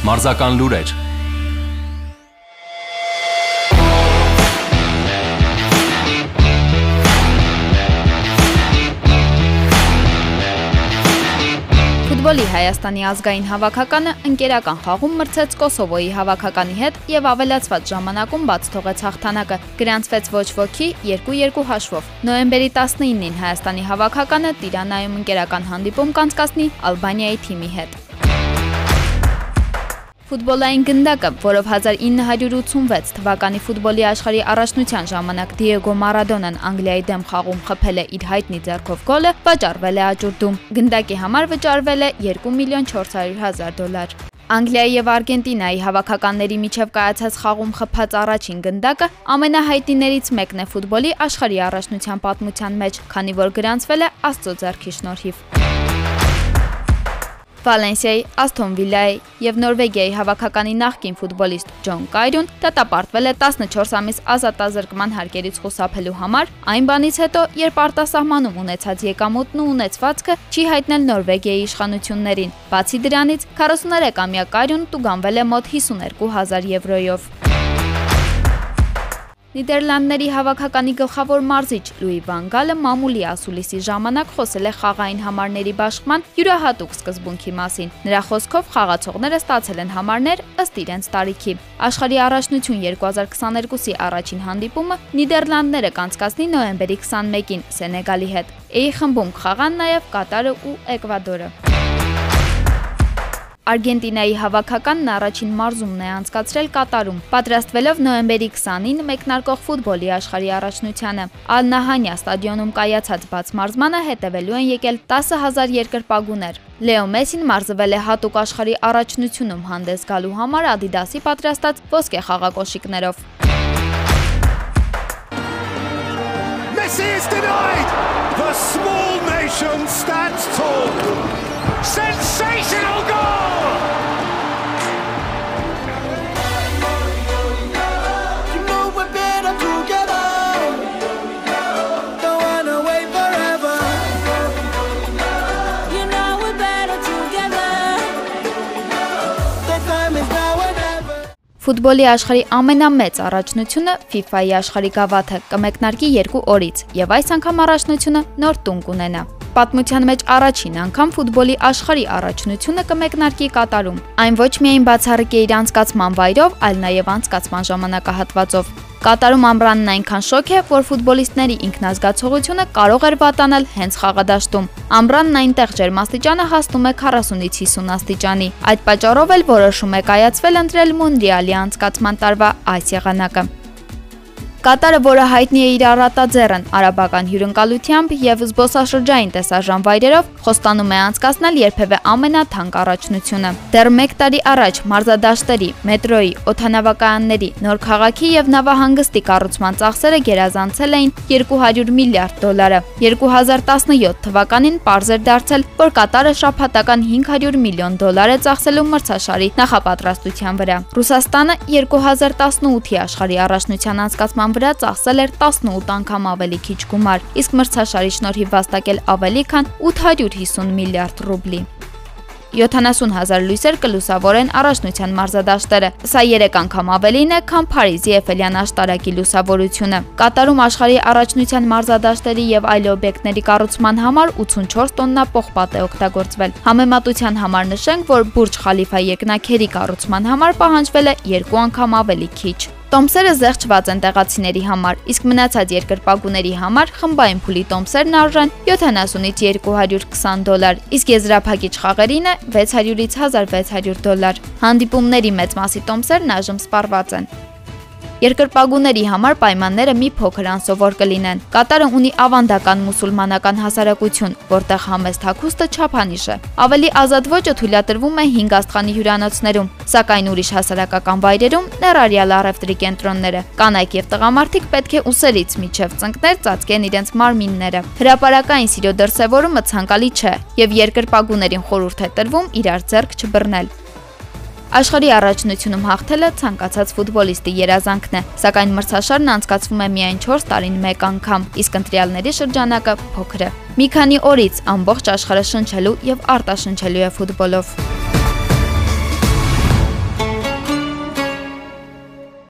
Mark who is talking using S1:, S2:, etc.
S1: Մարզական լուրեր
S2: Ֆուտբոլի Հայաստանի ազգային հավաքականը ընկերական խաղում մրցեց Կոսովոյի հավաքականի հետ եւ ավելացված ժամանակում բաց թողեց հաղթանակը։ Գրանցվեց ոչ ոքի 2-2 հաշվով։ Նոյեմբերի 19-ին Հայաստանի հավաքականը Տիրանայում ընկերական հանդիպում կանցկացնի Ալբանիայի թիմի հետ։ Ֆուտբոլային գնդակը, որով 1986 թվականի ֆուտբոլի աշխարհի առաջնության ժամանակ Դիեգո Մարադոնան Անգլիայի դեմ խաղում խփել է իր հայտնի ձեռքով գոլը, վճարվել է աճուրդում։ Գնդակի համար վճարվել է 2 միլիոն 400 հազար դոլար։ Անգլիայի եւ Արգենտինայի հավաքականների միջև կայացած խաղում խփած առաջին գնդակը ամենահայտիներից մեկն է ֆուտբոլի աշխարհի առաջնության պատմության մեջ, քանի որ գրանցվել է Աստծո ձեռքի շնորհիվ։ Վալենսիայի, Ասթոն Վիլայի եւ Նորվեգիայի հավաքականի նախկին ֆուտբոլիստ Ջոն Կայրուն դատապարտվել է 14 ամիս ազատազրկման հարկերից խուսափելու համար, այն բանից հետո, երբ արտասահմանում ունեցած եկամուտն ու ունեցվածքը չի հայտնել Նորվեգիայի իշխանություններին։ Բացի դրանից, 43-ամյա Կայրուն տուգանվել է մոտ 52000 եվրոյով։ Նիդերլանդների հավաքականի գլխավոր մարզիչ Լուի Վանգալը մամուլի ասուլիսի ժամանակ խոսել է խաղային համարների բաշխման յուրահատուկ սկզբունքի մասին։ Նրա խոսքով խաղացողները ստացել են համարներ ըստ իրենց տարիքի։ Աշխարհի առաջնություն 2022-ի առաջին հանդիպումը Նիդերլանդները կանցկացնի նոյեմբերի 21-ին Սենեգալի հետ։ Էի խմբում կխաղան նաև Կատարը ու Էկվադորը։ Արգենտինայի հավաքականն առաջին մարզումն է անցկացրել Կատարում, պատրաստվելով նոյեմբերի 20-ին մեկնարկող ֆուտբոլի աշխարհի առաջնությանը։ Ալ-Նահանյա ստադիոնում կայացած բաց մարզմանը հետևելու են եկել 10000 երկրպագուներ։ Լեո Մեսին մարզվել է հատուկ աշխարհի առաջնությունում հանդես գալու համար Adidas-ի պատրաստած ոսկե խաղակոշիկներով։
S3: Messi is denied! The small nation stands tall!
S2: Ֆուտբոլի աշխարհի ամենամեծ առաջնությունը FIFA-ի աշխարհի գավաթը կմեկնարկի երկու օրից, եւ այս անգամ առաջնությունը նոր տուն կունենա։ Պատմության մեջ առաջին անգամ ֆուտբոլի աշխարհի առաջնությունը կմեկնարկի Կատարում։ Այն ոչ միայն բացառիկ է իր անցկացման վայրով, այլ նաև անցկացման ժամանակահատվածով։ Կատարում ամռանն այնքան շոկ է, որ ֆուտբոլիստների ինքնազգացողությունը կարող էր վատանալ հենց խաղադաշտում։ Ամռանն այնտեղ ջերմաստիճանը հասնում է 40-ից 50 աստիճանի։ Այդ պատճառով էլ որոշում է կայացվել ընտրել Մունդիալի անցկացման տարվա այս եղանակը։ Կատարը, որը հայտնի է իր առատաձեռն արաբական հյուրընկալությամբ եւ զբոսաշրջային տեսարժան վայրերով, խոստանում է անցկացնել երբևէ ամենաթանկ առաջնությունը։ Դեռ 1 տարի առաջ մարզադաշտերի, մետրոյի, օթանավակայանների, նոր քաղաքի եւ նավահանգստի կառուցման ծախսերը գերազանցել էին 200 միլիարդ դոլարը։ 2017 թվականին պարզ էր դարձել, որ Կատարը շաբաթական 500 միլիոն դոլար է ծախսելու մրցաշարի նախապատրաստության վրա։ Ռուսաստանը 2018-ի աշխարհի առաջնության անցկացման Հայաստան վրա ծախսել էր 18 անգամ ավելի քիչ գումար, իսկ մրցաշարի շնորհիվ վաստակել ավելի քան 850 միլիարդ ռուբլի։ 70 հազար լույսեր կլուսավորեն առաջնության մարզադաշտերը։ Սա 3 անգամ ավելին է, քան Փարիզի Էֆելյան աշտարակի լուսավորությունը։ Կատարում աշխարհի առաջնության մարզադաշտերի եւ այլ օբյեկտների կառուցման համար 84 տոննա պողպատ է օգտագործվել։ Համեմատության համար նշենք, որ Բուրջ Խալիֆա երկնաքերի կառուցման համար պահանջվել է 2 անգամ ավելի քիչ։ Տոմսերը զեղչված են տեղացիների համար, իսկ մնացած երկրպագուների համար խմբային փուլի տոմսերն արժեն 70-ից 220 դոլար, իսկ եզրափակիչ խաղերինը 600-ից 1600 դոլար։ Հանդիպումների մեծ մասի տոմսերն այժմ սպառված են։ Երկրպագուների համար պայմանները մի փոքր անսովոր կլինեն։ Կատարը ունի ավանդական մուսուլմանական հասարակություն, որտեղ համեստ հագուստը չափանիշ է։ Ավելի ազատ ոճը թույլատրվում է 5 աստղանի հյուրանոցներում, սակայն ուրիշ հասարակական վայրերում ներառյալ առևտրի կենտրոնները։ Կանայք եւ տղամարդիկ պետք է ուսերից միջև ծնկներ ծածկեն իրենց մարմինները։ Հրապարակային սիրո դրսևորումը ցանկալի չէ եւ երկրպագուներին խորհուրդ է տրվում իրար ձեռք չբռնել։ Աշխարհի առաջնությունում հաղթելը ցանկացած ֆուտբոլիստի երազանքն է, սակայն մրցաշարն անցկացվում է միայն 4 տարին մեկ անգամ, իսկ ընտրյալների շրջանակը փոքր է։ Մի քանի օրից ամբողջ աշխարհը շնչելու եւ արտաշնչելու է ֆուտբոլով։